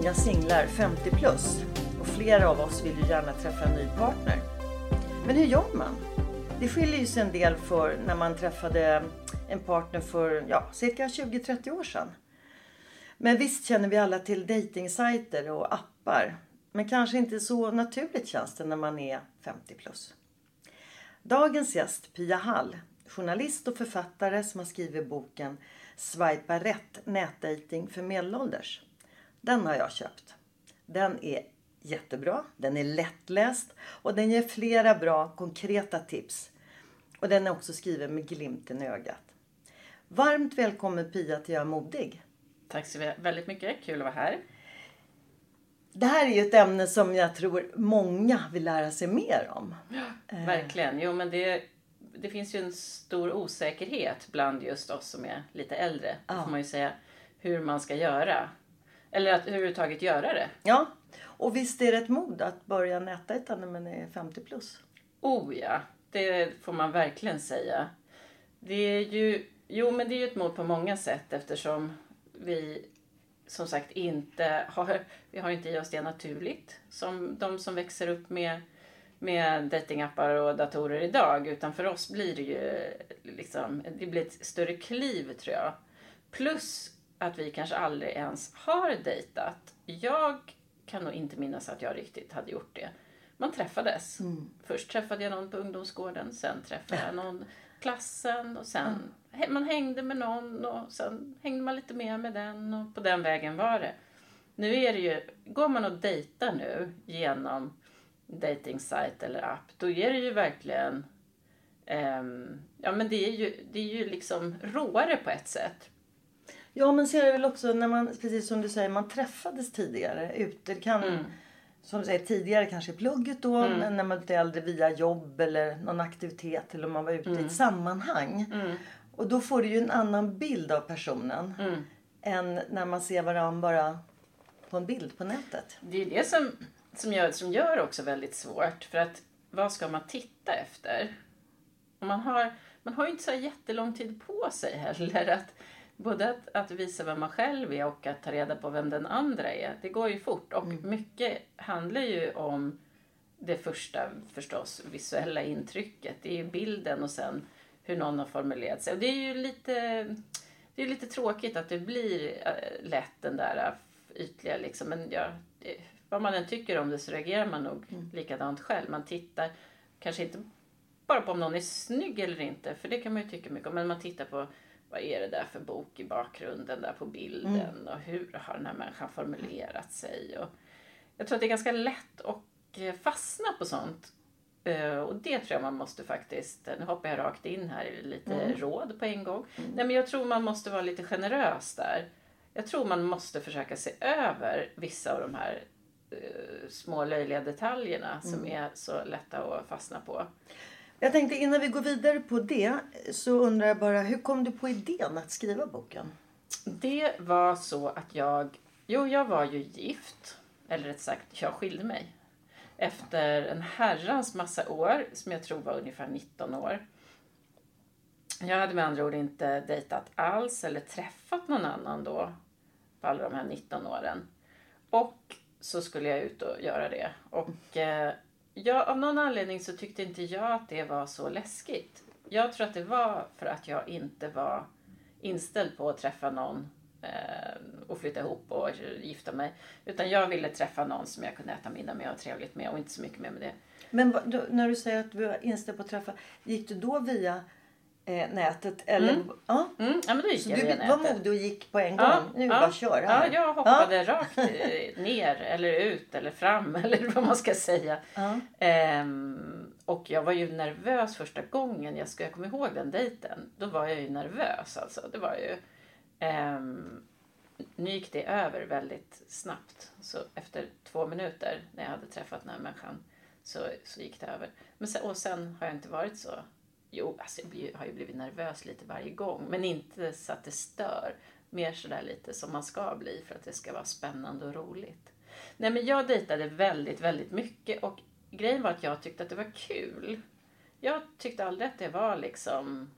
Unga singlar 50 plus och flera av oss vill ju gärna träffa en ny partner. Men hur gör man? Det skiljer ju sig en del för när man träffade en partner för ja, cirka 20-30 år sedan. Men visst känner vi alla till dejtingsajter och appar. Men kanske inte så naturligt känns det när man är 50 plus. Dagens gäst Pia Hall, journalist och författare som har skrivit boken Swipa rätt nätdating för medelålders. Den har jag köpt. Den är jättebra, den är lättläst och den ger flera bra konkreta tips. Och den är också skriven med glimten i ögat. Varmt välkommen Pia till Jag är modig. Tack så väldigt mycket, kul att vara här. Det här är ju ett ämne som jag tror många vill lära sig mer om. Ja, verkligen, jo men det, det finns ju en stor osäkerhet bland just oss som är lite äldre. Ja. får man ju säga. Hur man ska göra eller att överhuvudtaget göra det. Ja, och visst är det ett mod att börja nätdejta när man är 50 plus? Oh ja, det får man verkligen säga. Det är ju, jo men det är ju ett mod på många sätt eftersom vi som sagt inte har, vi har inte i oss det naturligt som de som växer upp med, med datingappar och datorer idag. Utan för oss blir det ju liksom, det blir ett större kliv tror jag. Plus att vi kanske aldrig ens har dejtat. Jag kan nog inte minnas att jag riktigt hade gjort det. Man träffades. Mm. Först träffade jag någon på ungdomsgården, sen träffade jag någon klassen och sen mm. man hängde med någon och sen hängde man lite mer med den och på den vägen var det. Nu är det ju, går man och dejtar nu genom dating eller app, då är det ju verkligen um, ja men det är ju, det är ju liksom råare på ett sätt. Ja men så är det väl också när man, precis som du säger, man träffades tidigare ute. Det kan, mm. som du säger, tidigare kanske i plugget då, mm. men när man blev äldre via jobb eller någon aktivitet eller om man var ute mm. i ett sammanhang. Mm. Och då får du ju en annan bild av personen mm. än när man ser varandra bara på en bild på nätet. Det är det som, som, gör, som gör också väldigt svårt. För att vad ska man titta efter? Och man har, man har ju inte så jättelång tid på sig heller. att både att, att, visa vem man själv är och att ta reda på vem den andra är. Det går ju fort och mm. mycket handlar ju om det första förstås visuella intrycket. Det är ju bilden och sen hur någon har formulerat sig. Och det är ju lite, det är lite tråkigt att det blir äh, lätt den där äh, ytliga liksom. Men ja, vad man än tycker om det så reagerar man nog mm. likadant själv. Man tittar kanske inte bara på om någon är snygg eller inte, för det kan man ju tycka mycket om. Men man tittar på vad är det där för bok i bakgrunden där på bilden mm. och hur har den här människan formulerat sig. Och jag tror att det är ganska lätt att eh, fastna på sånt. Eh, och det tror jag man måste faktiskt, nu hoppar jag rakt in här i lite mm. råd på en gång. Mm. Nej men jag tror man måste vara lite generös där. Jag tror man måste försöka se över vissa av de här små löjliga detaljerna som mm. är så lätta att fastna på. Jag tänkte innan vi går vidare på det så undrar jag bara hur kom du på idén att skriva boken? Det var så att jag, jo jag var ju gift, eller rätt sagt jag skilde mig. Efter en herrans massa år, som jag tror var ungefär 19 år. Jag hade med andra ord inte dejtat alls eller träffat någon annan då på alla de här 19 åren. Och så skulle jag ut och göra det. Och eh, ja, av någon anledning så tyckte inte jag att det var så läskigt. Jag tror att det var för att jag inte var inställd på att träffa någon eh, och flytta ihop och gifta mig. Utan jag ville träffa någon som jag kunde äta middag med och ha trevligt med och inte så mycket mer med det. Men när du säger att du var inställd på att träffa, gick du då via eh, nätet? Eller? Ja. Mm, ja, men då gick Så jag du var modig och gick på en gång? Ja, nu ja, bara köra Ja, här. jag hoppade rakt eh, ner eller ut eller fram eller vad man ska säga. Ja. Ehm, och jag var ju nervös första gången. Jag, ska, jag kommer ihåg den dejten. Då var jag ju nervös alltså. Det var ju... ehm, nu gick det över väldigt snabbt. Så efter två minuter när jag hade träffat den här människan så, så gick det över. Men sen, och sen har jag inte varit så... Jo, alltså jag har ju blivit nervös lite varje gång. Men inte så att det stör. Mer sådär lite som man ska bli för att det ska vara spännande och roligt. Nej men jag dejtade väldigt, väldigt mycket och grejen var att jag tyckte att det var kul. Jag tyckte aldrig att det var liksom...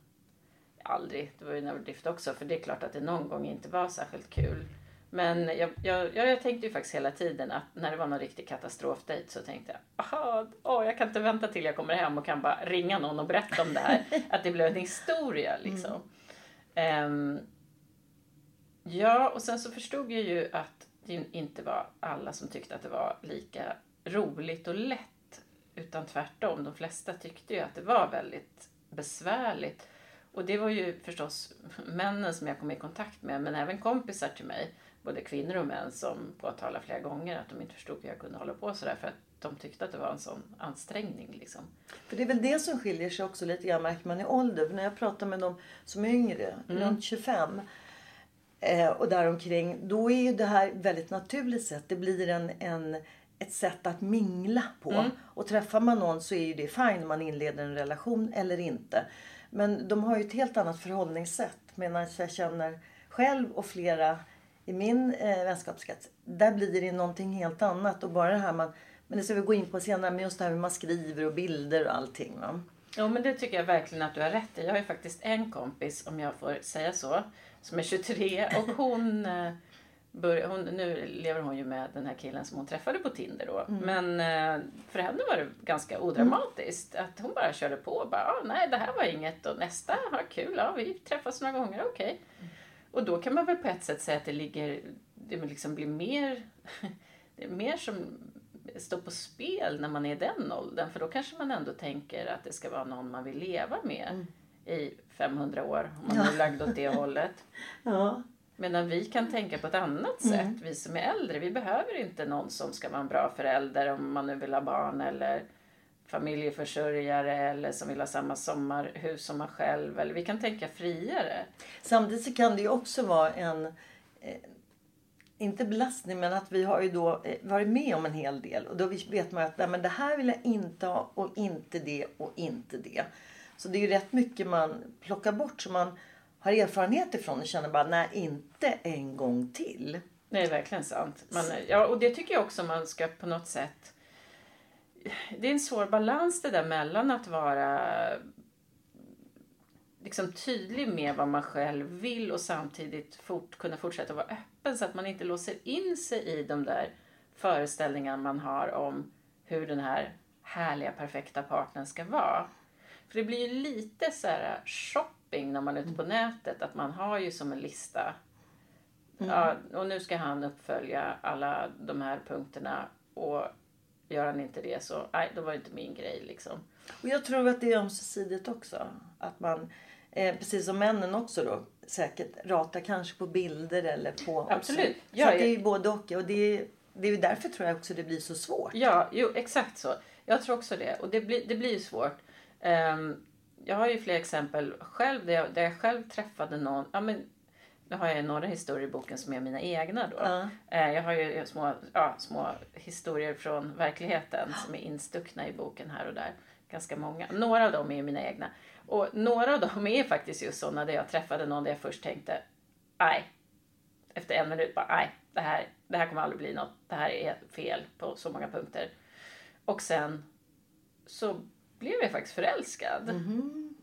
Aldrig, det var ju en överdrift också för det är klart att det någon gång inte var särskilt kul. Men jag, jag, jag, tänkte ju faktiskt hela tiden att när det var någon riktig katastrofdejt så tänkte jag aha, åh, jag kan inte vänta till jag kommer hem och kan bara ringa någon och berätta om det här. att det blev en historia liksom. Ehm, Ja, och sen så förstod jag ju att det inte var alla som tyckte att det var lika roligt och lätt. Utan tvärtom, de flesta tyckte ju att det var väldigt besvärligt. Och det var ju förstås männen som jag kom i kontakt med, men även kompisar till mig, både kvinnor och män, som påtalade flera gånger att de inte förstod hur jag kunde hålla på sådär för att de tyckte att det var en sån ansträngning liksom. För det är väl det som skiljer sig också lite grann märker man i ålder. För när jag pratar med de som är yngre, Mm. runt 25 eh, och däromkring. Då är ju det här väldigt naturligt sätt. Det blir en, en, ett sätt att mingla på. Mm. Och träffar man någon så är ju det fine om man inleder en relation eller inte. Men de har ju ett helt annat förhållningssätt. Medan jag känner själv och flera i min eh, vänskapskrets. Där blir det någonting helt annat. Och bara det här man, men det ska vi gå in på senare. Men just det här hur man skriver och bilder och allting. Va? Ja, men det tycker jag verkligen att du har rätt i. Jag har ju faktiskt en kompis, om jag får säga så, som är 23 och hon, eh, bör, hon nu lever hon ju med den här killen som hon träffade på Tinder då. Men eh, för henne var det ganska odramatiskt. Att hon bara körde på och bara, ah, nej det här var inget och nästa, ha kul, ja vi träffas några gånger, okej. Och då kan man väl på ett sätt säga att det ligger, det liksom blir mer, det är mer som står på spel när man är i den åldern. För då kanske man ändå tänker att det ska vara någon man vill leva med i 500 år, om man är lagd åt det hållet. Ja. Medan vi kan tänka på ett annat sätt, vi som är äldre. Vi behöver inte någon som ska vara en bra förälder om man nu vill ha barn eller familjeförsörjare eller som vill ha samma sommarhus som man själv. Eller vi kan tänka friare. Samtidigt så kan det ju också vara en, eh, inte belastning, men att vi har ju då eh, varit med om en hel del. Och då vet man att nej, men det här vill jag inte ha och inte det och inte det. Så det är ju rätt mycket man plockar bort som man har erfarenhet ifrån och känner bara nej, inte en gång till. Det är verkligen sant. Man, ja, och det tycker jag också man ska på något sätt... Det är en svår balans det där mellan att vara liksom tydlig med vad man själv vill och samtidigt fort, kunna fortsätta vara öppen så att man inte låser in sig i de där föreställningarna man har om hur den här härliga, perfekta partnern ska vara. För det blir ju lite så här shopping när man är ute på nätet, att man har ju som en lista. Ja, och nu ska han uppfölja alla de här punkterna och gör han inte det så, nej, då var det inte min grej liksom. Och jag tror att det är ömsesidigt också. Att man, eh, precis som männen också då, säkert ratar kanske på bilder eller på... Absolut. Ja, så det är ju både och. Och det är, det är därför tror jag också det blir så svårt. Ja, jo, exakt så. Jag tror också det. Och det blir, det blir svårt. Ehm, jag har ju fler exempel själv där jag, där jag själv träffade någon. Ja, men, nu har jag några historier i boken som är mina egna då. Eh, jag har ju små, ja, små historier från verkligheten som är instuckna i boken här och där. Ganska många. Några av dem är ju mina egna. Och några av dem är faktiskt just sådana där jag träffade någon där jag först tänkte, nej. Efter en minut bara, nej, det här, det här kommer aldrig bli något. Det här är fel på så många punkter. Och sen så blev jag faktiskt förälskad.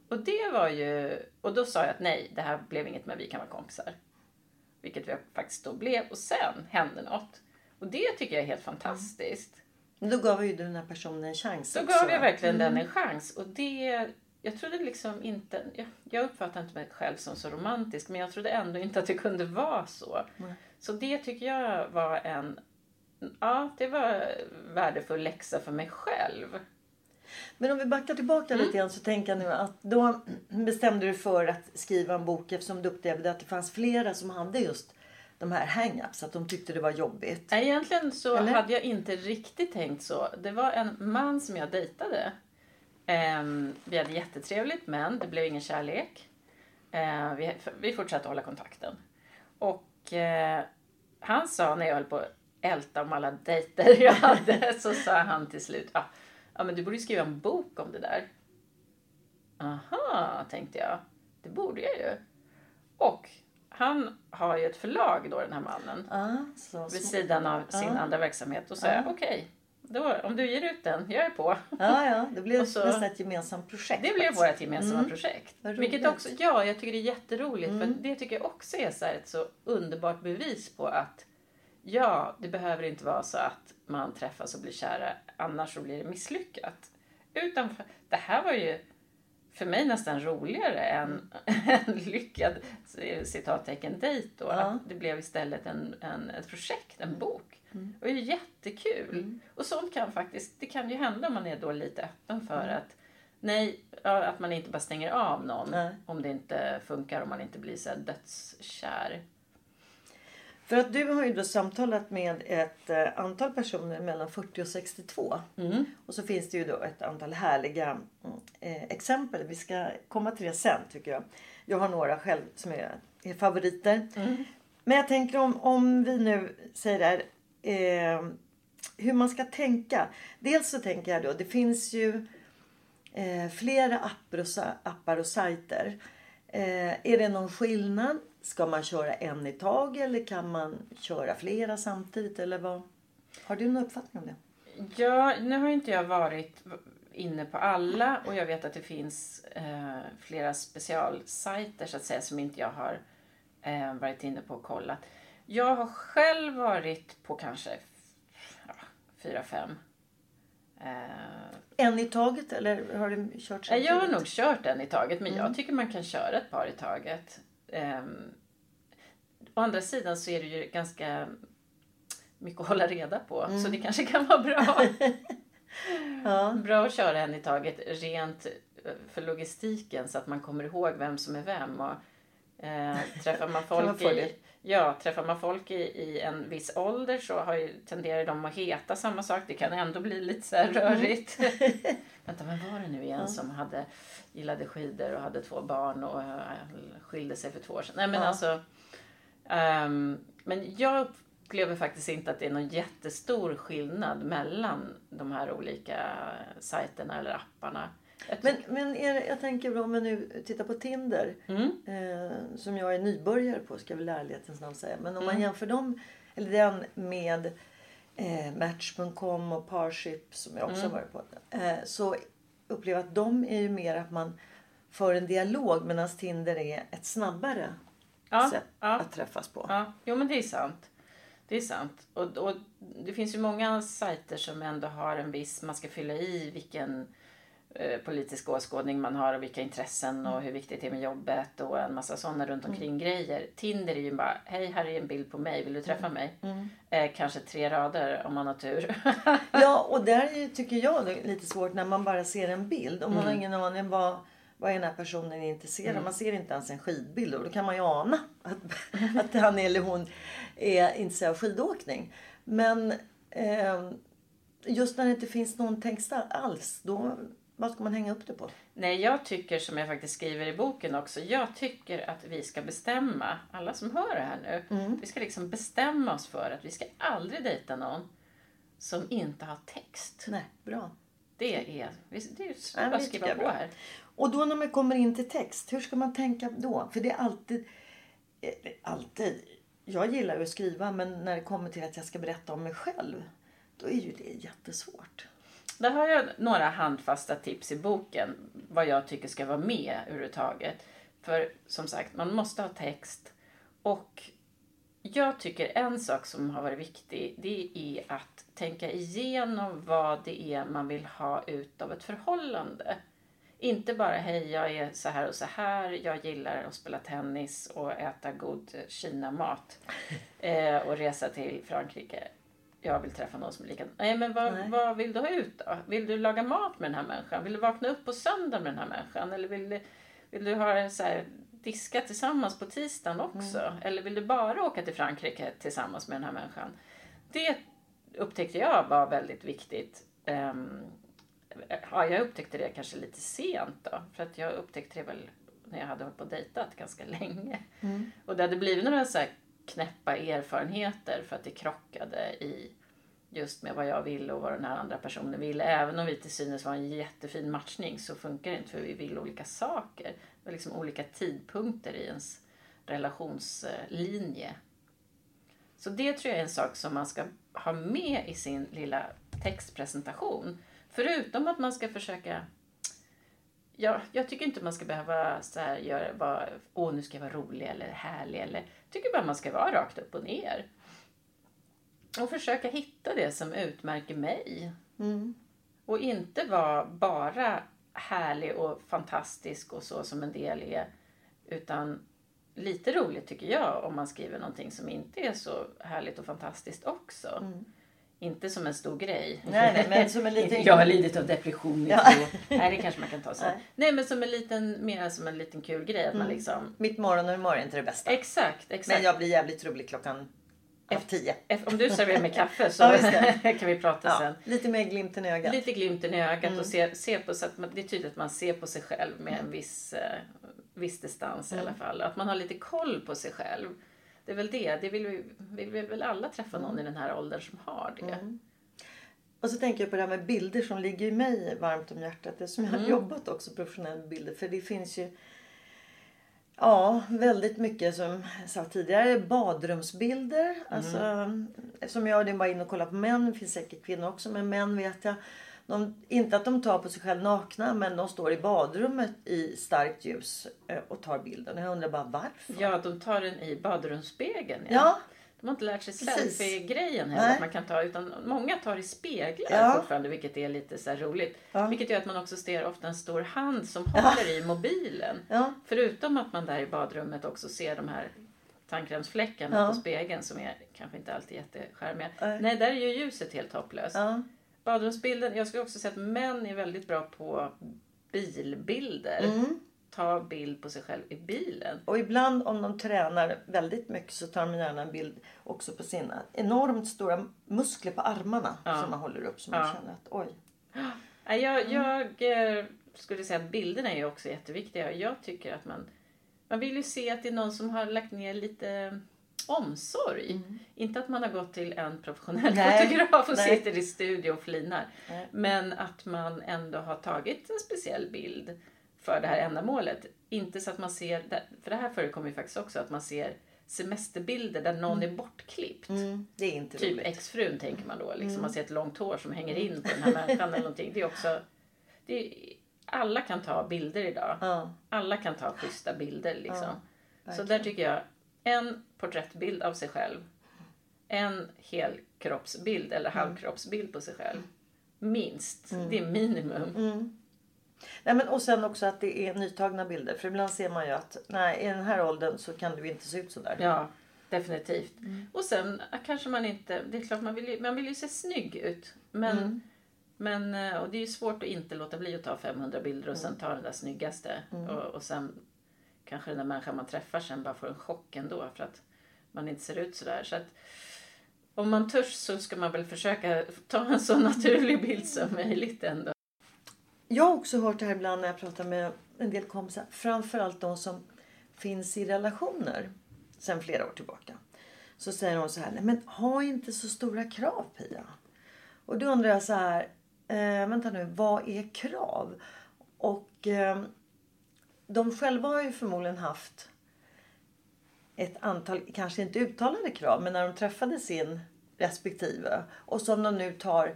Och det var ju... Och då sa jag att nej, det här blev inget men vi kan vara kompisar. Vilket vi faktiskt då blev. Och sen hände något. Och det tycker jag är helt fantastiskt. Men Då gav ju du den här personen en chans Då också. gav jag verkligen den en chans. Och det... Jag trodde liksom inte... Jag, jag uppfattar inte mig själv som så romantisk. Men jag trodde ändå inte att det kunde vara så. Så det tycker jag var en... Ja, det var värdefull läxa för mig själv. Men om vi backar tillbaka Mm. lite grann så tänker jag nu att då bestämde du för att skriva en bok eftersom du upplevde att det fanns flera som hade just de här hang-ups, att de tyckte det var jobbigt. Egentligen så Eller? hade jag inte riktigt tänkt så. Det var en man som jag dejtade. Ehm, vi hade jättetrevligt men det blev ingen kärlek. Ehm, vi, vi fortsatte hålla kontakten. Och eh, han sa när jag höll på att älta om alla dejter jag hade så sa han till slut ah, ja, men du borde skriva en bok om det där. Aha, tänkte jag. Det borde jag ju. Och han har ju ett förlag då den här mannen Ah, så, vid så. sidan av sin Ja. andra verksamhet. Då sa jag okej, då, om du ger ut den, jag är på. Ja, ja, det blev Och så- nästan ett gemensamt projekt. Det blev vårt gemensamma projekt. Vad Vilket. Mm. också, ja, jag tycker det är jätteroligt. För det tycker jag också är så ett så underbart bevis på att ja, det behöver inte vara så att man träffas och blir kära, annars så blir det misslyckat. Utan det här var ju för mig nästan roligare än en lyckad citattecken dejt då. Ja. Att det blev istället en, en, ett projekt, en bok. Mm. Det var ju jättekul. Och sånt kan faktiskt, det kan ju hända om man är då lite öppen för Mm. att nej, att man inte bara stänger av någon Nej. om det inte funkar, om man inte blir så dödskär. För att du har ju då samtalat med ett eh, antal personer mellan 40 och 62. Mm. Och så finns det ju då ett antal härliga mm, eh, exempel. Vi ska komma till det sen tycker jag. Jag har några själv som är, är favoriter. Men jag tänker om, om vi nu säger där eh, hur man ska tänka. Dels så tänker jag då, det finns ju eh, flera appar och, appar och sajter. Eh, är det någon skillnad? Ska man köra en i tag eller kan man köra flera samtidigt? Eller vad? Har du någon uppfattning om det? Ja, nu har inte jag varit inne på alla och jag vet att det finns eh, flera specialsajter så att säga som inte jag har eh, varit inne på och kollat. Jag har själv varit på kanske ja, fyra, fem. Eh, En i taget eller har du kört Nej, jag har samtidigt? nog kört en i taget, men jag tycker man kan köra ett par i taget. Um, å andra sidan så är det ju ganska mycket att hålla reda på, så det kanske kan vara bra. Ja. Bra att köra en i taget rent eh, för logistiken så att man kommer ihåg vem som är vem. Och, eh, träffar man folk fördel. i, ja, träffar man folk i, i en viss ålder så har ju, tenderar de att heta samma sak. Det kan ändå bli lite så här rörigt. Vänta, vem var det nu igen som hade, gillade skidor och hade två barn och eh, skilde sig för två år sedan? Nej men Ja. alltså. ehm, men jag upplever faktiskt inte att det är någon jättestor skillnad mellan de här olika sajterna eller apparna. Men, men det, jag tänker om man nu tittar på Tinder. Mm. Eh, som jag är nybörjare på ska jag väl ärlighetens namn säga. Men om Mm. man jämför dem, eller den med eh, Match.com och Parship som jag också Mm. har varit på. Eh, så upplever jag att de är ju mer att man för en dialog medan Tinder är ett snabbare Ja, sätt ja. att träffas på. Ja, jo men det är sant. Det är sant. Och, och det finns ju många sajter som ändå har en viss, man ska fylla i vilken politisk åskådning man har och vilka intressen och hur viktigt det är med jobbet och en massa sådana runt omkring grejer. Tinder är ju bara, hej här är en bild på mig, vill du träffa mig? Eh, kanske tre rader om man har tur. Ja, och där ju, tycker jag det är lite svårt när man bara ser en bild. Och man Mm. har ingen aning vad, vad den här personen är intresserad av. Man ser inte ens en skidbild och då kan man ju ana att, att han eller hon är intresserad av skidåkning. Men eh, just när det inte finns någon text alls, då, vad ska man hänga upp det på? Nej, jag tycker som jag faktiskt skriver i boken också. Jag tycker att vi ska bestämma, alla som hör det här nu. Mm. Vi ska liksom bestämma oss för att vi ska aldrig dejta någon som inte har text. Nej, bra. Det är, det är bara att skriva på bra. här. Och då när man kommer in till text, hur ska man tänka då? För det är alltid... eh, Alltid. Jag gillar ju att skriva men när det kommer till att jag ska berätta om mig själv. Då är ju det jättesvårt. Där har jag några handfasta tips i boken. Vad jag tycker ska vara med överhuvudtaget. För som sagt, man måste ha text. Och jag tycker en sak som har varit viktig, det är att tänka igenom vad det är man vill ha ut av ett förhållande. Inte bara hej, jag är så här och så här, jag gillar att spela tennis och äta god Kina-mat eh, och resa till Frankrike. Jag vill träffa någon som är likadan. Nej, men vad, Nej. vad vill du ha ut då? Vill du laga mat med den här människan? Vill du vakna upp på söndag med den här människan? Eller vill du, vill du ha så här, diska tillsammans på tisdagen också? Eller vill du bara åka till Frankrike tillsammans med den här människan? Det upptäckte jag var väldigt viktigt. Ehm, ja, jag upptäckte det kanske lite sent då. För att jag upptäckte det väl när jag hade hållit på och dejtat ganska länge. Och det hade blivit några så här knäppa erfarenheter för att det krockade i just med vad jag ville och vad den här andra personen ville. Även om vi till synes var en jättefin matchning så funkar det inte för vi vill olika saker. Det var liksom olika tidpunkter i ens relationslinje. Så det tror jag är en sak som man ska ha med i sin lilla textpresentation. Förutom att man ska försöka Ja, jag tycker inte man ska behöva så här göra, vara, åh nu ska jag vara rolig eller härlig. Eller, tycker bara man ska vara rakt upp och ner. Och försöka hitta det som utmärker mig. Och inte vara bara härlig och fantastisk och så som en del är. Utan lite roligt tycker jag om man skriver någonting som inte är så härligt och fantastiskt också. Inte som en stor grej. Nej, nej, men som en liten- jag har lidit av depression i Ja. Nej, det kanske man kan ta sen. Nej. Mm. Nej. men som en liten, mer som en liten kul grej. Att man liksom... Mitt morgonhumör är inte det bästa. Exakt, exakt. Men jag blir jävligt rolig klockan halv tio. Om du serverar mig kaffe så Ja, kan vi prata Ja, sen. lite mer glimten i ögat. Lite glimten i ögat Mm. och se, se på så att man, det är tydligt att man ser på sig själv med en viss, eh, viss distans Mm. i alla fall. Att man har lite koll på sig själv. Det är väl det. Det vill vi, vi vill väl alla träffa Mm. någon i den här åldern som har det. Och så tänker jag på det här med bilder som ligger mig varmt om hjärtat. Eftersom jag har Mm. jobbat också professionellt med bilder. För det finns ju Ja, väldigt mycket som jag sa tidigare. Badrumsbilder. Mm. Alltså, som jag det är bara in och kolla på män. Det finns säkert kvinnor också. Men män vet jag. De, inte att de tar på sig själv nakna. Men de står i badrummet i starkt ljus eh, och tar bilden. Jag undrar bara varför? Ja, de tar den i badrumsspegeln. Ja. De har inte lärt sig selfie-grejen heller. Att man kan ta, utan många tar i speglar Ja. fortfarande, vilket är lite så roligt. Ja. Vilket gör att man också ser ofta en stor hand som håller i mobilen. Ja. Förutom att man där i badrummet också ser de här tandkrämsfläckarna Ja. på spegeln som är kanske inte alltid jättecharmiga. Nej. Nej, där är ju ljuset helt hopplöst. Badrumsbilden, jag skulle också säga att män är väldigt bra på bilbilder. Mm. Ta bild på sig själv i bilen. Och ibland om de tränar väldigt mycket så tar de gärna en bild också på sina enormt stora muskler på armarna Ja. som man håller upp. Så man Ja. känner att oj. Jag, Mm. jag eh, skulle säga att bilderna är ju också jätteviktiga. Jag tycker att man, man vill ju se att det är någon som har lagt ner lite omsorg. Inte att man har gått till en professionell Mm. Nej, fotograf och nej. sitter i studio och flinar. Nej. Men att man ändå har tagit en speciell bild för det här ändamålet. Inte så att man ser, för det här förekommer ju faktiskt också, att man ser semesterbilder där någon är bortklippt. Mm, det är inte Typ roligt. exfrun tänker man då. Liksom Mm. Man ser ett långt hår som hänger in på den här människan eller någonting. Det är också... Det är, alla kan ta bilder idag. Ja, Alla kan ta schyssta bilder liksom. Ja, Så där tycker jag, en porträttbild av sig själv. En helkroppsbild eller Mm. halvkroppsbild på sig själv. Minst. Det är minimum. Mm. Nej, men, och sen också att det är nytagna bilder. För ibland ser man ju att nej, i den här åldern så kan du inte se ut sådär. Ja, definitivt. Och sen kanske man inte... Det är klart man vill ju, man vill ju se snygg ut. Men, men, eh, och det är ju svårt att inte låta bli att ta 500 bilder och sen ta den där snyggaste. Och, och sen kanske den där människan man träffar sen bara får en chock ändå för att man inte ser ut sådär. Så att, om man törs så ska man väl försöka ta en så naturlig bild som möjligt ändå. Jag har också hört det här ibland när jag pratar med en del kompisar. Framförallt de som finns i relationer sedan flera år tillbaka. Så säger de så här, nej men ha inte så stora krav Pia. Och då undrar jag så här, eh, vänta nu, vad är krav? Och eh, de själva har ju förmodligen haft ett antal, kanske inte uttalade krav, men när de träffade sin respektive och som de nu tar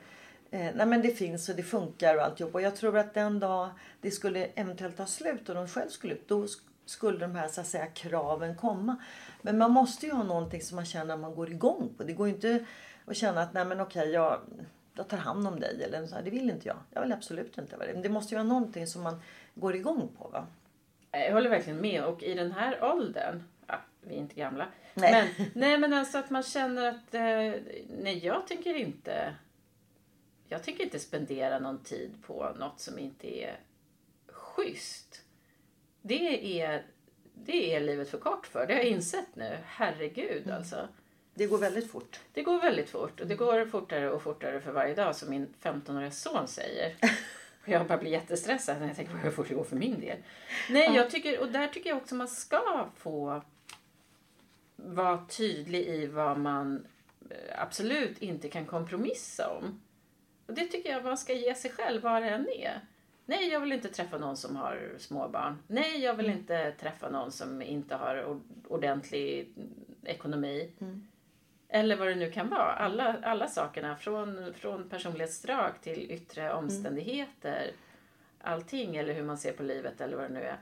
eh, nej men det finns och det funkar och alltihop. Och jag tror att den dag det skulle eventuellt ta slut och de själv skulle ut. Då skulle de här så att säga kraven komma. Men man måste ju ha någonting som man känner att man går igång på. Det går ju inte att känna att nej men okej jag, jag tar hand om dig. Eller så här, det vill inte jag. Jag vill absolut inte vara det. Men det måste ju vara någonting som man går igång på va. Jag håller verkligen med och i den här åldern, vi är inte gamla. Nej. Men, nej men alltså att man känner att, eh, nej jag tänker inte, jag tänker inte spendera någon tid på något som inte är schysst. Det är, det är livet för kort för. Det har jag insett nu. Herregud alltså. Det går väldigt fort. Det går väldigt fort och det går fortare och fortare för varje dag som min 15-åriga son säger. Och jag bara blir jättestressad när jag tänker på hur fort det går för min del. Nej, jag tycker, och där tycker jag också man ska få vara tydlig i vad man eh, absolut inte kan kompromissa om. Och det tycker jag man ska ge sig själv vad det än är. Nej, jag vill inte träffa någon som har småbarn. Nej, jag vill inte träffa någon som inte har or- ordentlig ekonomi. Eller vad det nu kan vara. Alla, alla sakerna från, från personlighetsdrag till yttre omständigheter. Allting eller hur man ser på livet eller vad det nu är.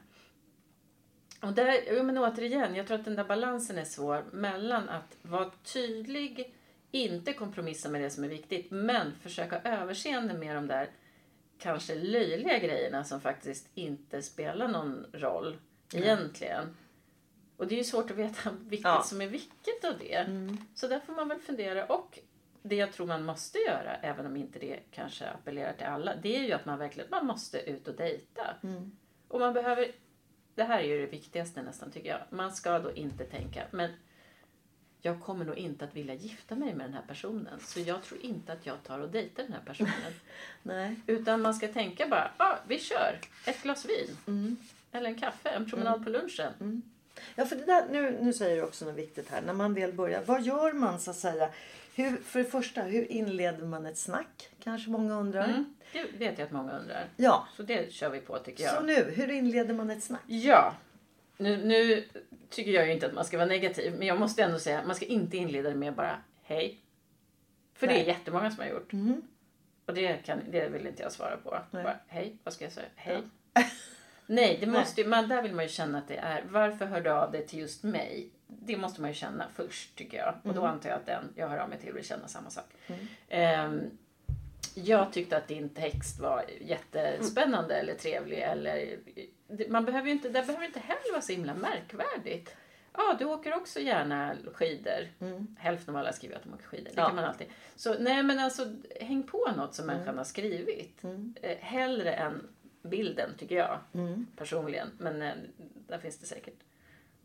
Och där, men återigen, jag tror att den där balansen är svår mellan att vara tydlig, inte kompromissa med det som är viktigt, men försöka överseende med de där kanske löjliga grejerna som faktiskt inte spelar någon roll egentligen. Och det är ju svårt att veta vilket Ja. som är vilket av det. Så där får man väl fundera. Och det jag tror man måste göra, även om inte det kanske appellerar till alla, det är ju att man verkligen man måste ut och dejta. Och man behöver, det här är ju det viktigaste nästan tycker jag. Man ska då inte tänka, men jag kommer nog inte att vilja gifta mig med den här personen. Så jag tror inte att jag tar och dejtar den här personen. Nej. Utan man ska tänka bara, ja ah, vi kör ett glas vin. Eller en kaffe, en promenad på lunchen. Ja, för det där, nu, nu säger du också något viktigt här. När man väl börjar, vad gör man så att säga? Hur, för det första, hur inleder man ett snack? Kanske många undrar. Mm. Det vet jag att många undrar. Ja, Så det kör vi på tycker jag. så nu, hur inleder man ett snack? Ja. Nu, nu tycker jag ju inte att man ska vara negativ, men jag måste ändå säga att man ska inte inleda det med bara hej. För det Nej. är jättemånga som har gjort. Mhm. Och det, kan, det vill inte jag svara på. Nej. Bara, hej, vad ska jag säga? Hej. Nej, det måste ju, man, där vill man ju känna att det är, varför hör du av dig till just mig? Det måste man ju känna först tycker jag. Och då antar jag att den jag hör av mig till vill känna samma sak. Ehm, jag tyckte att din text var jättespännande eller trevlig. Eller, man behöver inte, det behöver inte heller vara så himla märkvärdigt. Ja, du åker också gärna skidor. Hälften av alla skriver att de åker skidor. Det Ja. kan man alltid. Så nej men alltså, häng på något som människan har skrivit. Eh, hellre än bilden tycker jag personligen. Men eh, där finns det säkert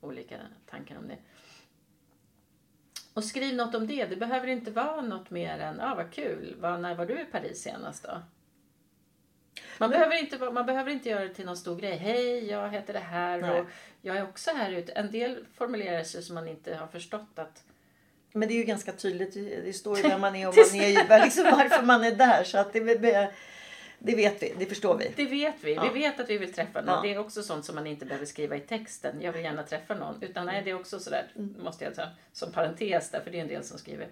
olika tankar om det. Och skriv något om det. Det behöver inte vara något mer än, ah, vad kul, vad, när var du i Paris senast då? Man behöver, inte, man behöver inte göra det till någon stor grej. Hej, jag heter det här Nej. och jag är också här ute. En del formulerar sig som man inte har förstått att Men det är ju ganska tydligt. Det står ju vem man är och man är, liksom varför man är där. Så att det, det, det vet vi, det förstår vi. Det vet vi. Ja. Vi vet att vi vill träffa någon. Ja. Det är också sånt som man inte behöver skriva i texten. Jag vill gärna träffa någon. Utan nej, det är också sådär, måste jag säga, som parentes där, för det är en del som skriver.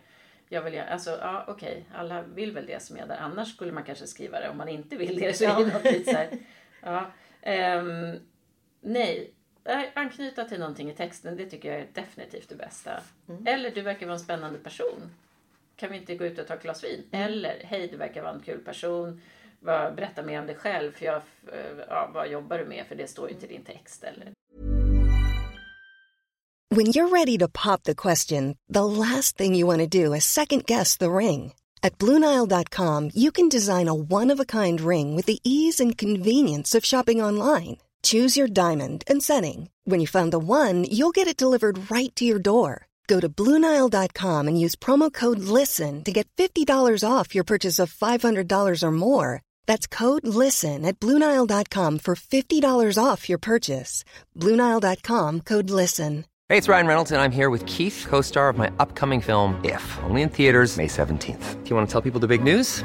Jag vill alltså ja okej, alla vill väl det som är där. Annars skulle man kanske skriva det om man inte vill det. Så är det något lite så här, ja. Ehm, nej, Nej, anknyta till någonting i texten, det tycker jag är definitivt det bästa. Eller du verkar vara en spännande person. Kan vi inte gå ut och ta ett glas vin? Eller hej, du verkar vara en kul person. Vad- Berätta mer om dig själv. För jag, eh, ja, vad jobbar du med? För det står ju inte i din text. Eller When you're ready to pop the question, the last thing you want to do is second guess the ring. At Bluenile.com, you can design a one of a kind ring with the ease and convenience of shopping online. Choose your diamond and setting. When you find the one, you'll get it delivered right to your door. Go to Bluenile.com and use promo code LISTEN to get $50 off your purchase of $500 or more. That's code LISTEN at Bluenile.com for $50 off your purchase. Bluenile.com code LISTEN. Hey, it's Ryan Reynolds, and I'm here with Keith, co star of my upcoming film, If, only in theaters, May 17th. Do you want to tell people the big news?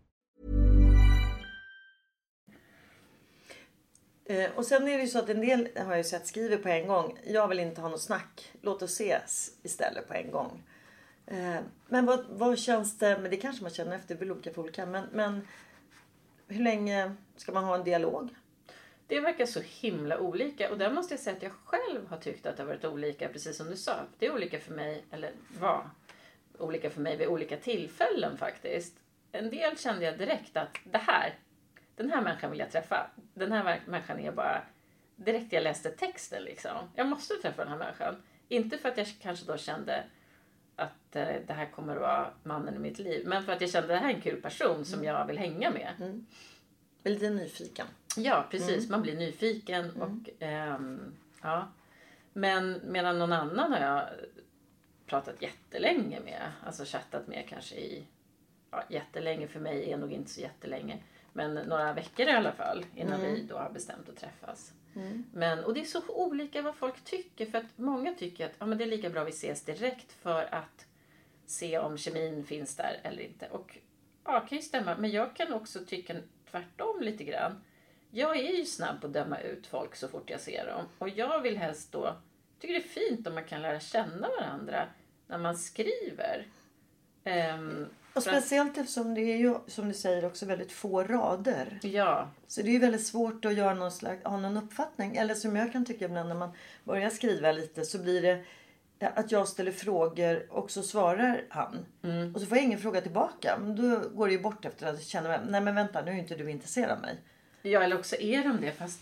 Eh, och sen är det ju så att en del har jag ju sett skriver på en gång. Jag vill inte ha något snack. Låt oss ses istället på en gång. Eh, men vad, vad känns det, men det kanske man känner efter, det beror olika för olika. Men, men hur länge ska man ha en dialog? Det verkar så himla olika och där måste jag säga att jag själv har tyckt att det har varit olika, precis som du sa. Det är olika för mig, eller var olika för mig vid olika tillfällen faktiskt. En del kände jag direkt att det här, den här människan vill jag träffa. Den här människan är bara, direkt jag läste texten liksom. Jag måste träffa den här människan. Inte för att jag kanske då kände att eh, det här kommer att vara mannen i mitt liv. Men för att jag kände att det här är en kul person som jag vill hänga med. Mm. Lite nyfiken. Ja, precis. Man blir nyfiken. Och, ehm, ja. Men medan någon annan har jag pratat jättelänge med. Alltså chattat med kanske i... Ja, jättelänge för mig är nog inte så jättelänge. Men några veckor i alla fall innan vi då har bestämt att träffas. Men, och det är så olika vad folk tycker. För att många tycker att ja, men det är lika bra vi ses direkt för att se om kemin finns där eller inte. Och ja, kan ju stämma. Men jag kan också tycka tvärtom lite grann. Jag är ju snabb på att döma ut folk så fort jag ser dem. Och jag vill helst då, tycker det är fint om man kan lära känna varandra när man skriver. Ehm, Och speciellt eftersom det är ju som du säger också väldigt få rader. Ja, Så det är ju väldigt svårt att göra någon slags, ha någon uppfattning. Eller som jag kan tycka ibland när man börjar skriva lite så blir det att jag ställer frågor och så svarar han. Mm. Och så får jag ingen fråga tillbaka. Men då går det ju bort efter att jag känner nej men vänta nu är inte du intresserad av mig. ja, eller också är de det fast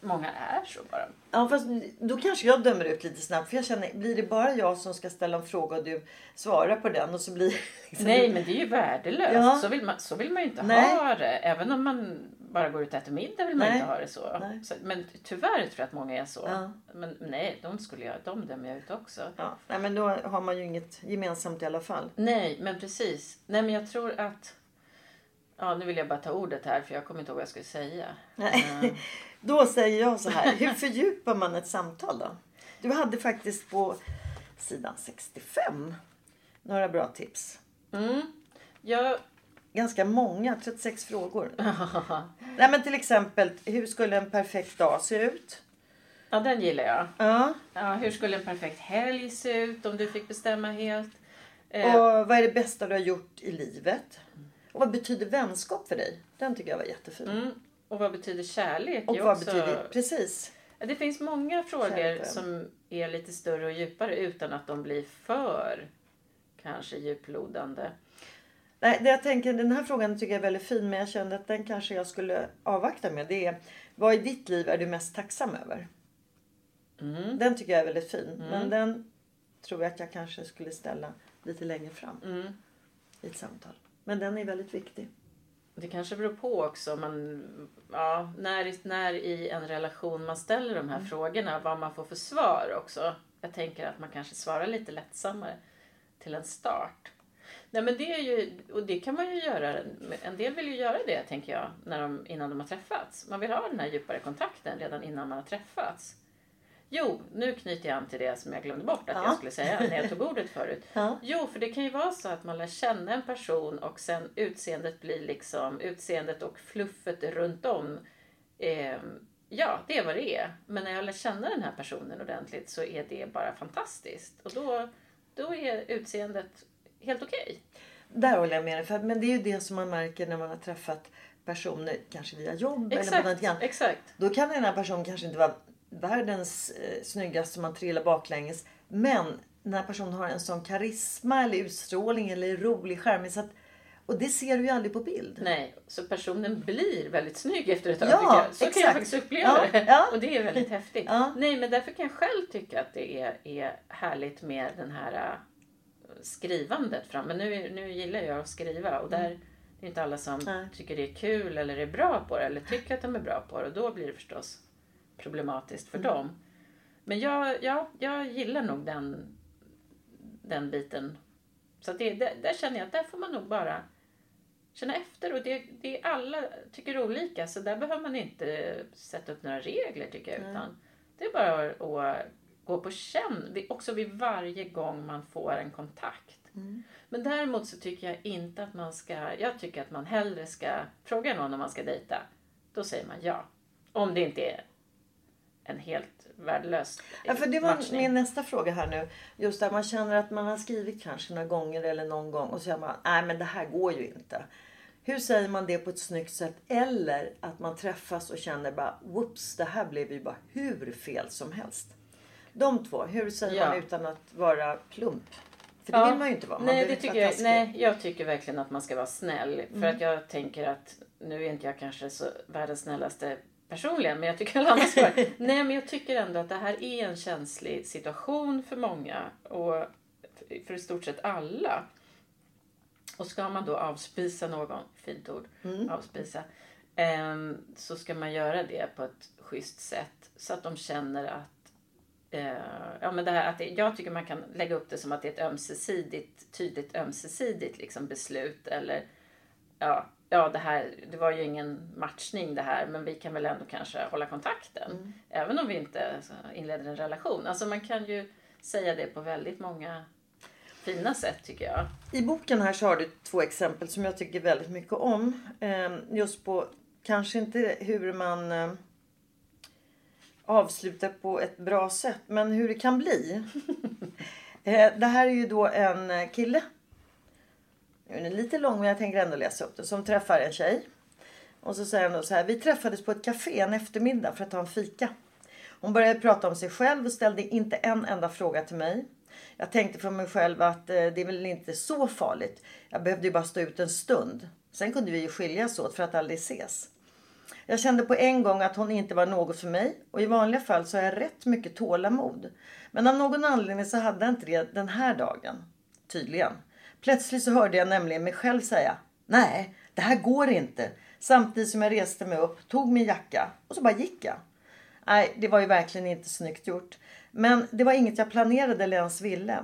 många är så bara. Ja fast då kanske jag dömer ut lite snabbt. För jag känner, blir det bara jag som ska ställa en fråga och du svarar på den och så blir liksom, Nej, men det är ju värdelöst. Ja. Så, vill man, så vill man ju inte Nej. ha det. Även om man bara går ut och äter middag vill man Nej. inte ha det så. Så. Men tyvärr tror jag att många är så. Ja. Men nej, de skulle jag, de dömer jag ut också. Ja, nej men då har man ju inget gemensamt i alla fall. Nej, men precis. Nej, men jag tror att... Ja, nu vill jag bara ta ordet här för jag kommer inte ihåg vad jag skulle säga. Nej. Då säger jag så här. Hur fördjupar man ett samtal då? Du hade faktiskt på sidan 65 några bra tips. Jag, Ganska många, 36 frågor. Nej men till exempel, hur skulle en perfekt dag se ut? ja, den gillar jag. Ja. Ja, hur skulle en perfekt helg se ut om du fick bestämma helt? Eh, Och vad är det bästa du har gjort i livet? Och vad betyder vänskap för dig? Den tycker jag var jättefin. mm, och vad betyder kärlek? Och vad också- betyder... Precis. Det finns många frågor Kärlek. som är lite större och djupare utan att de blir för kanske djuplodande. Nej, det jag tänker, den här frågan tycker jag är väldigt fin men jag kände att den kanske jag skulle avvakta med. Det är, vad i ditt liv är du mest tacksam över? Mm. Den tycker jag är väldigt fin. Men den tror jag att jag kanske skulle ställa lite längre fram Mm. i ett samtal. Men den är väldigt viktig. Det kanske beror på också man, ja, när, när i en relation man ställer de här frågorna, vad man får för svar också. Jag tänker att man kanske svarar lite lättsammare till en start. Nej men det är ju, och det kan man ju göra, en del vill ju göra det tänker jag, när de, innan de har träffats. Man vill ha den här djupare kontakten redan innan man har träffats. Jo, nu knyter jag an till det som jag glömde bort att Ja. jag skulle säga när jag tog ordet förut. Ja. Jo, för det kan ju vara så att man lär känna en person och sen utseendet blir liksom, utseendet och fluffet runt om. Eh, ja, det är vad det är. Men när jag lär känna den här personen ordentligt så är det bara fantastiskt. Och då, då är utseendet helt okej. Där håller jag med dig. För, men det är ju det som man märker när man har träffat personer, kanske via jobb eller på något Exakt, annat. exakt. Då kan den här personen kanske inte vara världens eh, snyggaste man trillar baklänges. Men den här personen har en sån karisma eller utstrålning eller är rolig, charmig. Så att, och det ser du ju aldrig på bild. Nej, så personen blir väldigt snygg efter ett tag. Ja. Så kan exakt. jag faktiskt uppleva Ja, det. ja. Och det är väldigt häftigt. Ja. Nej, men därför kan jag själv tycka att det är, är härligt med den här äh, skrivandet fram. Men nu, nu gillar jag att skriva och där det är inte alla som Nej. tycker det är kul eller är bra på det eller tycker att de är bra på det. Och då blir det förstås problematiskt för dem. Men jag, ja, jag gillar nog den, den biten. Så det, där, där känner jag att där får man nog bara känna efter. Och det, det är alla tycker olika så där behöver man inte sätta upp några regler tycker jag. Utan det är bara att gå på känn, också vid varje gång man får en kontakt. Men däremot så tycker jag inte att man ska, jag tycker att man hellre ska fråga någon om man ska dejta. Då säger man ja. Om det inte är en helt värdelös Ja, för det var matchning. min nästa fråga här nu. Just där man känner att man har skrivit kanske några gånger eller någon gång och så säger man nej men det här går ju inte. Hur säger man det på ett snyggt sätt? Eller att man träffas och känner bara whoops det här blev ju bara hur fel som helst. De två, hur säger Ja. man utan att vara plump? För det Ja. vill man ju inte vara. Man Nej, det tycker jag, nej, jag tycker verkligen att man ska vara snäll. För Mm. att jag tänker att, nu är inte jag kanske så världens snällaste personligen, men jag tycker alla andra ska vara Nej, men jag tycker ändå att det här är en känslig situation för många och för i stort sett alla. Och ska man då avspisa någon, fint ord, Mm. avspisa, ehm, så ska man göra det på ett schysst sätt så att de känner att Eh, ja, men det här att det, jag tycker man kan lägga upp det som att det är ett ömsesidigt, tydligt ömsesidigt liksom beslut. Eller ja, ja det, här, det var ju ingen matchning det här men vi kan väl ändå kanske hålla kontakten. Även om vi inte alltså, inleder en relation. Alltså man kan ju säga det på väldigt många fina sätt tycker jag. I boken här så har du två exempel som jag tycker väldigt mycket om. Eh, Just på kanske inte hur man eh, avslutar på ett bra sätt men hur det kan bli. Eh, Det här är ju då en eh, kille. Den är lite lång men jag tänker ändå läsa upp den. Som träffar en tjej. Och så säger han då så här. Vi träffades på ett café en eftermiddag för att ta en fika. Hon började prata om sig själv och ställde inte en enda fråga till mig. Jag tänkte för mig själv att eh, det är väl inte så farligt. Jag behövde ju bara stå ut en stund. Sen kunde vi ju skiljas åt för att aldrig ses. Jag kände på en gång att hon inte var något för mig och i vanliga fall så har jag rätt mycket tålamod. Men av någon anledning så hade jag inte det den här dagen. Tydligen. Plötsligt så hörde jag nämligen mig själv säga Nej, det här går inte. Samtidigt som jag reste mig upp, tog min jacka och så bara gick jag. Nej, det var ju verkligen inte snyggt gjort. Men det var inget jag planerade eller ens ville.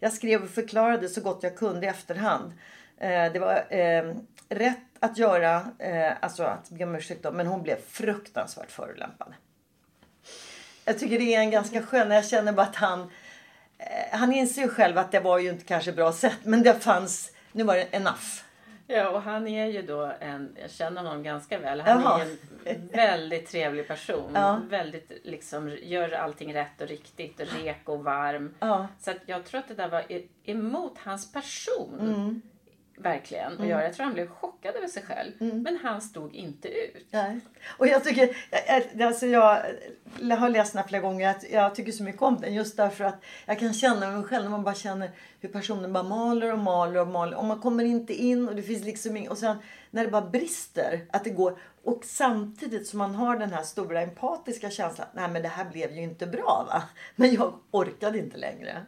Jag skrev och förklarade så gott jag kunde i efterhand. Eh, det var eh, rätt att göra, eh, alltså att be om ursäkt då, men hon blev fruktansvärt förolämpad. Jag tycker det är en ganska skön, jag känner bara att han, han inser ju själv att det var ju inte kanske bra sätt, men det fanns, nu var det enough. Ja, och han är ju då en, jag känner honom ganska väl, han Jaha. är en väldigt trevlig person. Ja. Väldigt liksom, gör allting rätt och riktigt, rek och varm. Ja. Så jag tror att det där var emot hans person. Mm. Verkligen. Och jag, jag tror han blev chockad över sig själv. Mm. Men han stod inte ut. Nej. Och jag tycker, alltså jag har läst den här flera gånger, att jag tycker så mycket om den just därför att jag kan känna mig själv när man bara känner hur personen bara maler och maler och maler och man kommer inte in och det finns liksom inget och sen när det bara brister att det går och samtidigt som man har den här stora empatiska känslan, nej men det här blev ju inte bra va, men jag orkade inte längre.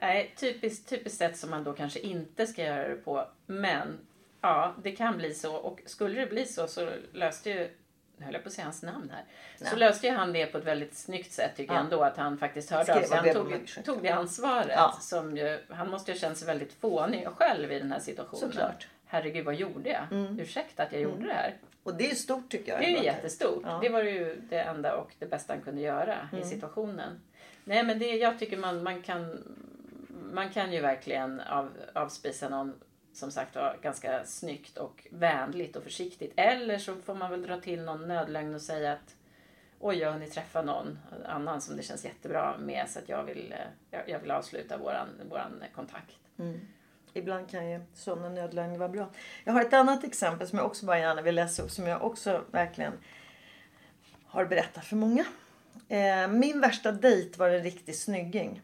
Nej, typiskt, typiskt sätt som man då kanske inte ska göra det på. Men ja, det kan bli så. Och skulle det bli så så löste ju, nu höll jag på att säga hans namn här. Så löste ju han det på ett väldigt snyggt sätt tycker jag ändå. Att han faktiskt hörde av sig. Han tog, tog det ansvaret. Ja. Som ju, han måste ju ha känt sig väldigt fånig själv i den här situationen. Såklart. Herregud, vad gjorde jag? Ursäkta att jag gjorde det här. Och det är stort tycker jag. Det är ju jättestort. Ja. Det var ju det enda och det bästa han kunde göra i situationen. Nej men det, jag tycker man, man kan man kan ju verkligen av, avspisa någon som sagt var ganska snyggt och vänligt och försiktigt. Eller så får man väl dra till någon nödlögn och säga att oj, jag har hunnit träffa någon annan som det känns jättebra med så att jag vill, eh, jag, jag vill avsluta våran, våran kontakt. Mm. Ibland kan ju sådana nödlögner vara bra. Jag har ett annat exempel som jag också bara gärna vill läsa upp. Som jag också verkligen har berättat för många. Eh, min värsta dejt var en riktig snygging.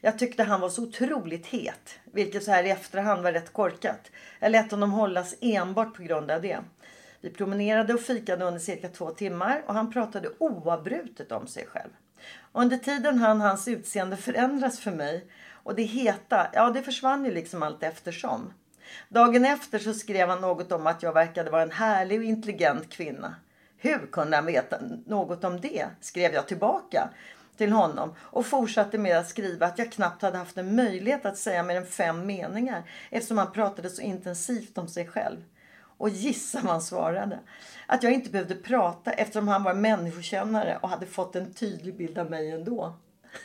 Jag tyckte han var så otroligt het, vilket så här i efterhand var rätt korkat. Jag lät honom hållas enbart på grund av det. Vi promenerade och fikade under cirka två timmar och han pratade oavbrutet om sig själv. Och under tiden hann hans utseende förändras för mig och det heta, ja det försvann ju liksom allt eftersom. Dagen efter så skrev han något om att jag verkade vara en härlig och intelligent kvinna. Hur kunde han veta något om det? skrev jag tillbaka till honom och fortsatte med att skriva att jag knappt hade haft en möjlighet att säga mer än fem meningar eftersom han pratade så intensivt om sig själv. Och gissa vad han svarade. Att jag inte behövde prata eftersom han var människokännare och hade fått en tydlig bild av mig ändå.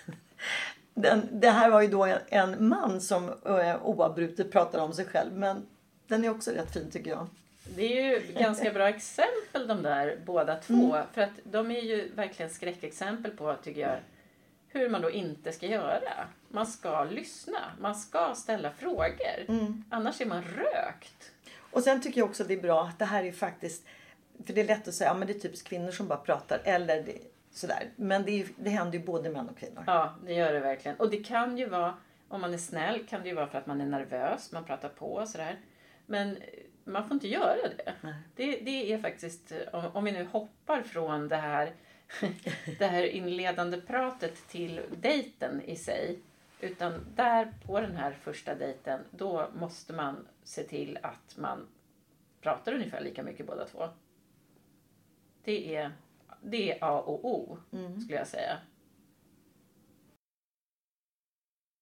Den, det här var ju då en, en man som ö, oavbrutet pratade om sig själv. Men den är också rätt fin tycker jag. Det är ju ganska bra exempel de där båda två. Mm. För att de är ju verkligen skräckexempel på, tycker jag, hur man då inte ska göra. Man ska lyssna, man ska ställa frågor. Mm. Annars är man rökt. Och sen tycker jag också att det är bra att det här är faktiskt, för det är lätt att säga, ja men det är typiskt kvinnor som bara pratar. Eller det, sådär. Men det, är, det händer ju både män och kvinnor. Ja, det gör det verkligen. Och det kan ju vara, om man är snäll, kan det ju vara för att man är nervös, man pratar på och sådär. Men man får inte göra det. Det, det är faktiskt, om, vi nu hoppar från det här, det här inledande pratet till dejten i sig. Utan där på den här första dejten, då måste man se till att man pratar ungefär lika mycket båda två. Det är, det är A och O, mm. skulle jag säga.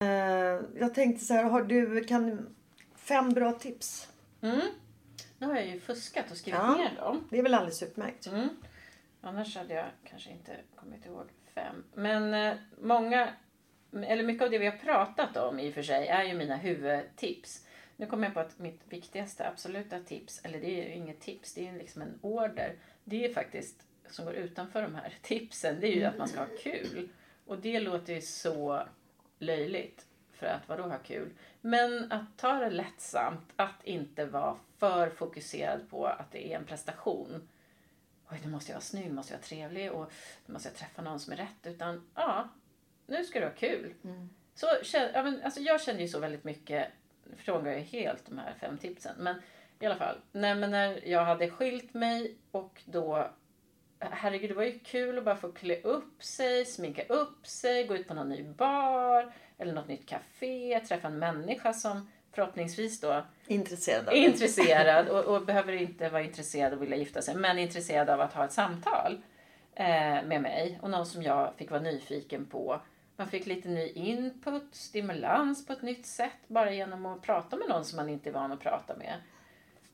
Uh, jag tänkte så här, har du kan, fem bra tips? Mm. Nu har jag ju fuskat och skrivit ja, ner dem. Det är väl alldeles utmärkt. Mm. Annars hade jag kanske inte kommit ihåg fem. Men eh, många, eller mycket av det vi har pratat om i och för sig är ju mina huvudtips. Nu kommer jag på att mitt viktigaste absoluta tips, eller det är ju inget tips, det är liksom en order. Det är faktiskt, som går utanför de här tipsen, det är ju att man ska ha kul. Och det låter ju så löjligt för att vadå ha kul? Men att ta det lättsamt, att inte vara för fokuserad på att det är en prestation. Oj, nu måste jag vara snygg, nu måste jag vara trevlig och nu måste jag träffa någon som är rätt. Utan ja, nu ska du ha kul. Mm. Så, ja, men, alltså, jag känner ju så väldigt mycket, frågar jag helt de här fem tipsen. Men i alla fall, nej, men när jag hade skilt mig och då Herregud, det var ju kul att bara få klä upp sig, sminka upp sig, gå ut på någon ny bar eller något nytt café, träffa en människa som förhoppningsvis då intresserad, intresserad och, och, behöver inte vara intresserad och vilja gifta sig, men intresserad av att ha ett samtal eh, med mig och någon som jag fick vara nyfiken på. Man fick lite ny input, stimulans på ett nytt sätt bara genom att prata med någon som man inte är van att prata med.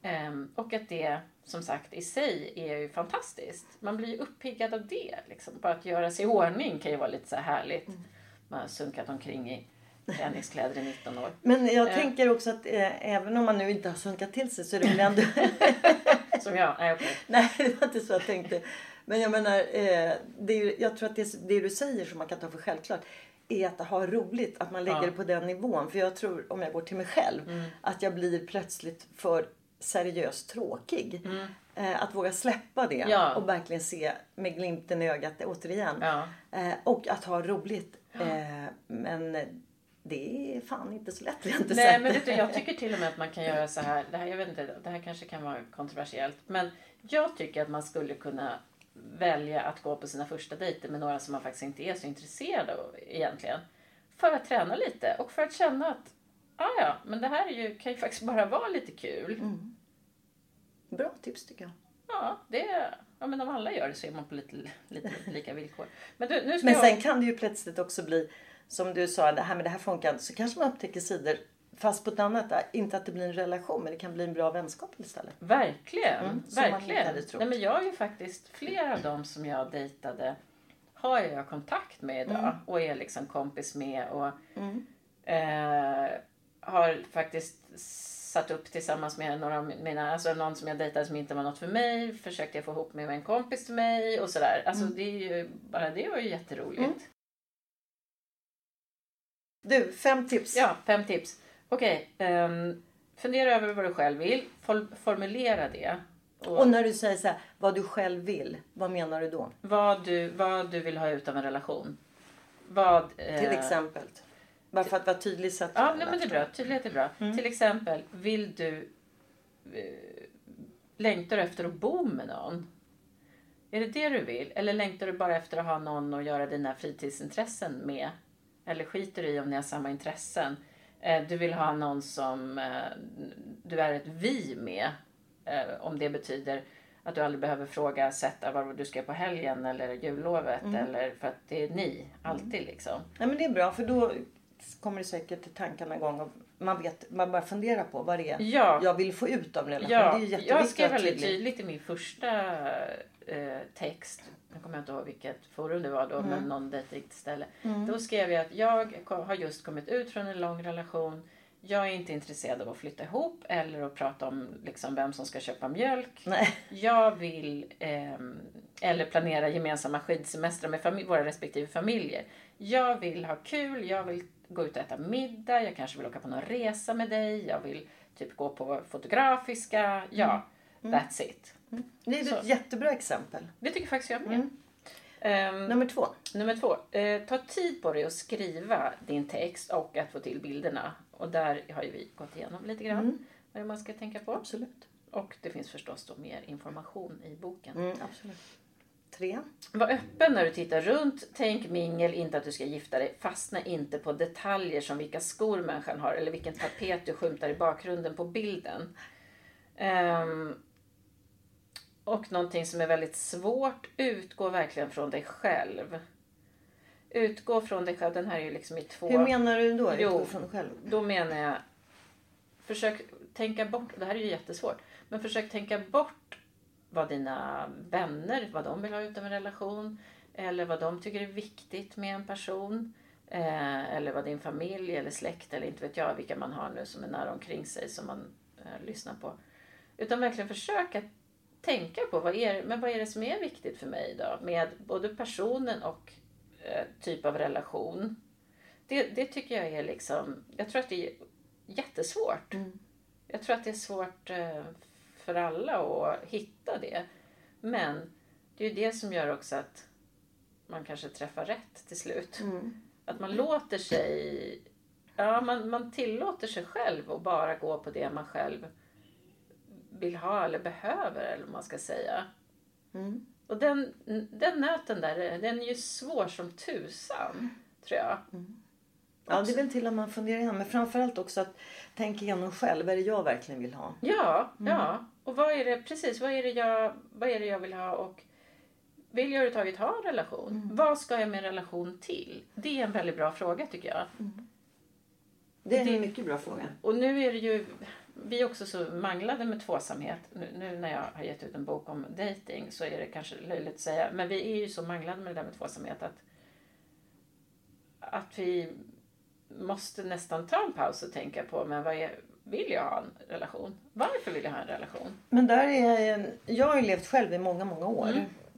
Eh, och att det som sagt i sig är ju fantastiskt. Man blir ju uppiggad av det. Liksom. Bara att göra sig i ordning kan ju vara lite så här härligt. Mm. Man har sunkat omkring i träningskläder i 19 år. Men jag eh. tänker också att eh, även om man nu inte har sunkat till sig så är det väl ändå... Som jag? Nej, okay. Nej, det var inte så jag tänkte. Men jag menar, eh, det är, jag tror att det, det du säger som man kan ta för självklart är att ha roligt, att man lägger ja. det på den nivån. För jag tror, om jag går till mig själv, mm. att jag blir plötsligt för seriöst tråkig. Mm. Eh, att våga släppa det ja. och verkligen se med glimten i ögat återigen. Ja. Eh, och att ha roligt. Eh, men det är fan inte så lätt. Inte Nej, men vet du, jag tycker till och med att man kan göra så här. Det här, jag vet inte, det här kanske kan vara kontroversiellt. Men jag tycker att man skulle kunna välja att gå på sina första dejter med några som man faktiskt inte är så intresserad av egentligen. För att träna lite och för att känna att ah, ja, men det här är ju, kan ju faktiskt bara vara lite kul. Mm. Bra tips tycker jag. Ja, det, ja, men om alla gör det så är man på lite, lite lika villkor. Men, du, nu ska men sen jag... kan det ju plötsligt också bli, som du sa, det här med det här funkar så kanske man upptäcker sidor Fast på ett annat, inte att det blir en relation men det kan bli en bra vänskap istället. Verkligen, mm, verkligen. Nej, men jag har ju faktiskt flera av dem som jag dejtade har jag kontakt med idag mm. och är liksom kompis med och mm. eh, har faktiskt satt upp tillsammans med några av mina, alltså någon som jag dejtade som inte var något för mig. Försökte jag få ihop med en kompis till mig och sådär. Alltså mm. det är ju, bara det var ju jätteroligt. Mm. Du, fem tips. Ja, fem tips. Okej. Okay, um, fundera över vad du själv vill. formulera det. Och när du säger så här, vad du själv vill, vad menar du då? Vad du, vad du vill ha ut av en relation. Vad, eh, Till exempel. Bara för att vara tydlig så att Ja, nej, men det är bra. Tydlighet är bra. Mm. Till exempel, vill du... Eh, längtar du efter att bo med någon? Är det det du vill? Eller längtar du bara efter att ha någon att göra dina fritidsintressen med? Eller skiter du i om ni har samma intressen? Eh, du vill ha någon som eh, du är ett vi med. Eh, om det betyder att du aldrig behöver fråga sätta var du ska på helgen eller jullovet. Mm. Eller för att det är ni, alltid liksom. Nej men det är bra för då kommer det säkert till tankarna igång och man vet, man bara funderar på vad det är Ja. jag vill få ut av en relation. Ja, det är jätteviktigt jag skrev väldigt tydlig. tydligt i min första eh, text, nu kommer jag inte ihåg vilket forum det var då, Mm. men någon dejtingställe. Då skrev jag att jag har just kommit ut från en lång relation. Jag är inte intresserad av att flytta ihop eller att prata om liksom, vem som ska köpa mjölk. Nej. Jag vill, ehm, eller planera gemensamma skidsemestrar med våra respektive familjer. Jag vill ha kul, jag vill gå ut och äta middag, jag kanske vill åka på någon resa med dig, jag vill typ gå på fotografiska. Ja, that's it. Det är Så. ett jättebra exempel. Det tycker faktiskt jag med. Mm. Ehm, Nummer två. Nummer två. Eh, ta tid på dig att skriva din text och att få till bilderna. Och där har ju vi gått igenom lite grann vad det är man ska tänka på. Absolut. Och det finns förstås då mer information i boken. Mm, absolut. Tre. Var öppen när du tittar runt. Tänk mingel, inte att du ska gifta dig. Fastna inte på detaljer som vilka skor människan har eller vilken tapet du skymtar i bakgrunden på bilden. Ehm, och någonting som är väldigt svårt, utgå verkligen från dig själv. Utgå från dig själv. Den här är ju liksom i två... Hur menar du då? Jo. Utgå från dig själv. Då menar jag, försök tänka bort, det här är ju jättesvårt, men försök tänka bort vad dina vänner, vad de vill ha ut av en relation, eller vad de tycker är viktigt med en person, eh, eller vad din familj eller släkt, eller inte vet jag vilka man har nu som är nära omkring sig som man eh, lyssnar på. Utan verkligen försöka tänka på vad är, men vad är det som är viktigt för mig då? Med både personen och eh, typ av relation. Det, det tycker jag är liksom, jag tror att det är jättesvårt. Jag tror att det är svårt eh, för alla att hitta det. Men det är ju det som gör också att man kanske träffar rätt till slut. Att man låter sig, ja man, man tillåter sig själv att bara gå på det man själv vill ha eller behöver eller vad man ska säga. Och den, den nöten där, den är ju svår som tusan, tror jag. Ja, det är väl till att man funderar igenom. Men framförallt också att tänka igenom själv. Vad är det jag verkligen vill ha? Ja, ja. Och vad är det, precis, vad är det jag, vad är det jag vill ha och vill jag överhuvudtaget ha en relation? Vad ska jag med en relation till? Det är en väldigt bra fråga tycker jag. Det är Det- en mycket bra fråga. Och nu är det ju, vi är också så manglade med tvåsamhet. Nu, nu när jag har gett ut en bok om dating så är det kanske löjligt att säga. Men vi är ju så manglade med det där med tvåsamhet att, att vi måste nästan ta en paus och tänka på men vad är, vill jag ha en relation? Varför vill jag ha en relation? Men där är en, jag har ju levt själv i många, många år.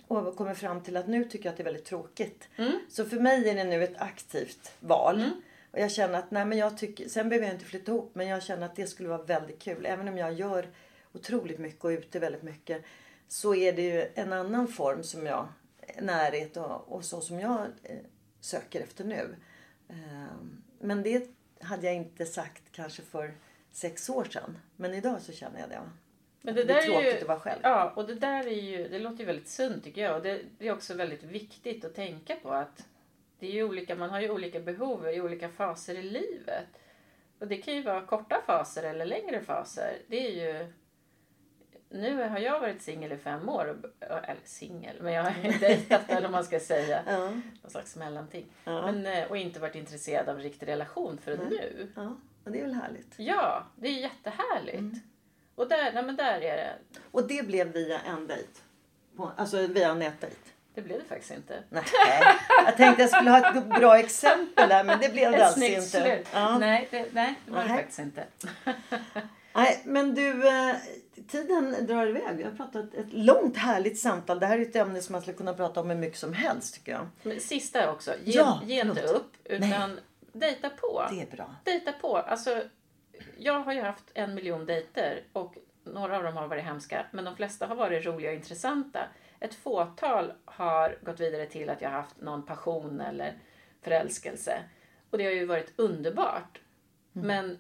Och kommit fram till att nu tycker jag att det är väldigt tråkigt. Så för mig är det nu ett aktivt val. Och jag känner att, nej men jag tycker, sen behöver jag inte flytta ihop. Men jag känner att det skulle vara väldigt kul. Även om jag gör otroligt mycket och är ute väldigt mycket. Så är det ju en annan form som jag, närhet och, och så som jag eh, söker efter nu. Ehm, Men det hade jag inte sagt kanske för sex år sedan. Men idag så känner jag det. Men det är där tråkigt ju, att vara själv. Ja, och det där är ju, det låter ju väldigt sunt tycker jag. Och det, det är också väldigt viktigt att tänka på att det är ju olika, man har ju olika behov i olika faser i livet. Och det kan ju vara korta faser eller längre faser. Det är ju... Nu har jag varit singel i fem år. och- Eller singel, men jag har dejtat eller vad man ska säga. Ja. Någon slags mellanting. Men, eh, och inte varit intresserad av riktig relation förrän nu. Ja, och det är väl härligt. Ja, det är jättehärligt. Och där, nej men där är det. Och det blev via en dejt. På, alltså via en nätdejt. Det blev det faktiskt inte. Nej, jag tänkte jag skulle ha ett bra exempel där men det blev det Ett alltså snyggt inte. slut. Ja. Nej, det, nej, det var det Nej. faktiskt inte. Nej, men du, eh, tiden drar iväg. Vi har pratat ett långt härligt samtal. Det här är ett ämne som man skulle kunna prata om hur mycket som helst tycker jag. Men sista också. Ge, Ja, ge inte upp, utan dejta på. Det är bra. Dejta på. Alltså, jag har ju haft en miljon dejter och några av dem har varit hemska, men de flesta har varit roliga och intressanta. Ett fåtal har gått vidare till att jag har haft någon passion eller förälskelse. Och det har ju varit underbart. Mm. Men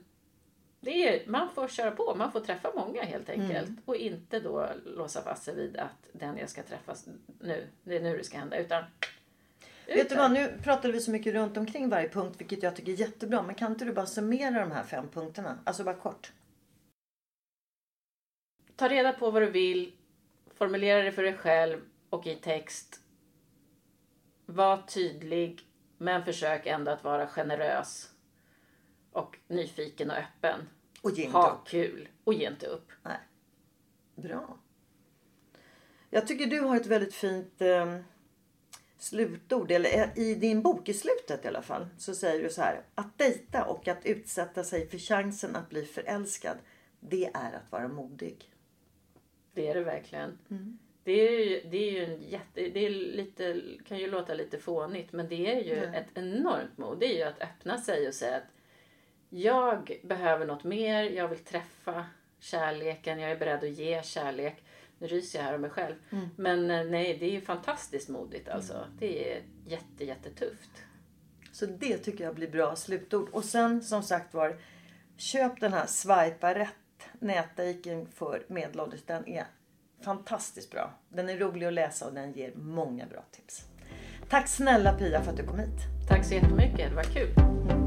det är, man får köra på, man får träffa många helt enkelt. Mm. Och inte då låsa fast sig vid att den jag ska träffa nu, det är nu det ska hända. Utan Vet du vad, nu pratade vi så mycket runt omkring varje punkt vilket jag tycker är jättebra. Men kan inte du bara summera de här fem punkterna? Alltså bara kort. Ta reda på vad du vill. Formulera det för dig själv och i text. Var tydlig men försök ändå att vara generös. Och nyfiken och öppen. Och ge inte ha upp. kul. Och ge inte upp. Nej. Bra. Jag tycker du har ett väldigt fint eh, slutord. Eller i din bok i slutet i alla fall. Så säger du så här. Att dejta och att utsätta sig för chansen att bli förälskad. Det är att vara modig. Det är det verkligen. Mm. Det är ju, det är ju en jätte, det är lite, kan ju låta lite fånigt men det är ju mm. ett enormt mod. Det är ju att öppna sig och säga att jag behöver något mer, jag vill träffa kärleken, jag är beredd att ge kärlek. Nu ryser jag här om mig själv. Mm. Men eh, nej, det är ju fantastiskt modigt alltså. Mm. Det är jätte, jättetufft. Så det tycker jag blir bra slutord. Och sen som sagt var, köp den här Swipa rätt nätdating för medelålders. Den är fantastiskt bra. Den är rolig att läsa och den ger många bra tips. Tack snälla Pia för att du kom hit. Tack så jättemycket, det var kul.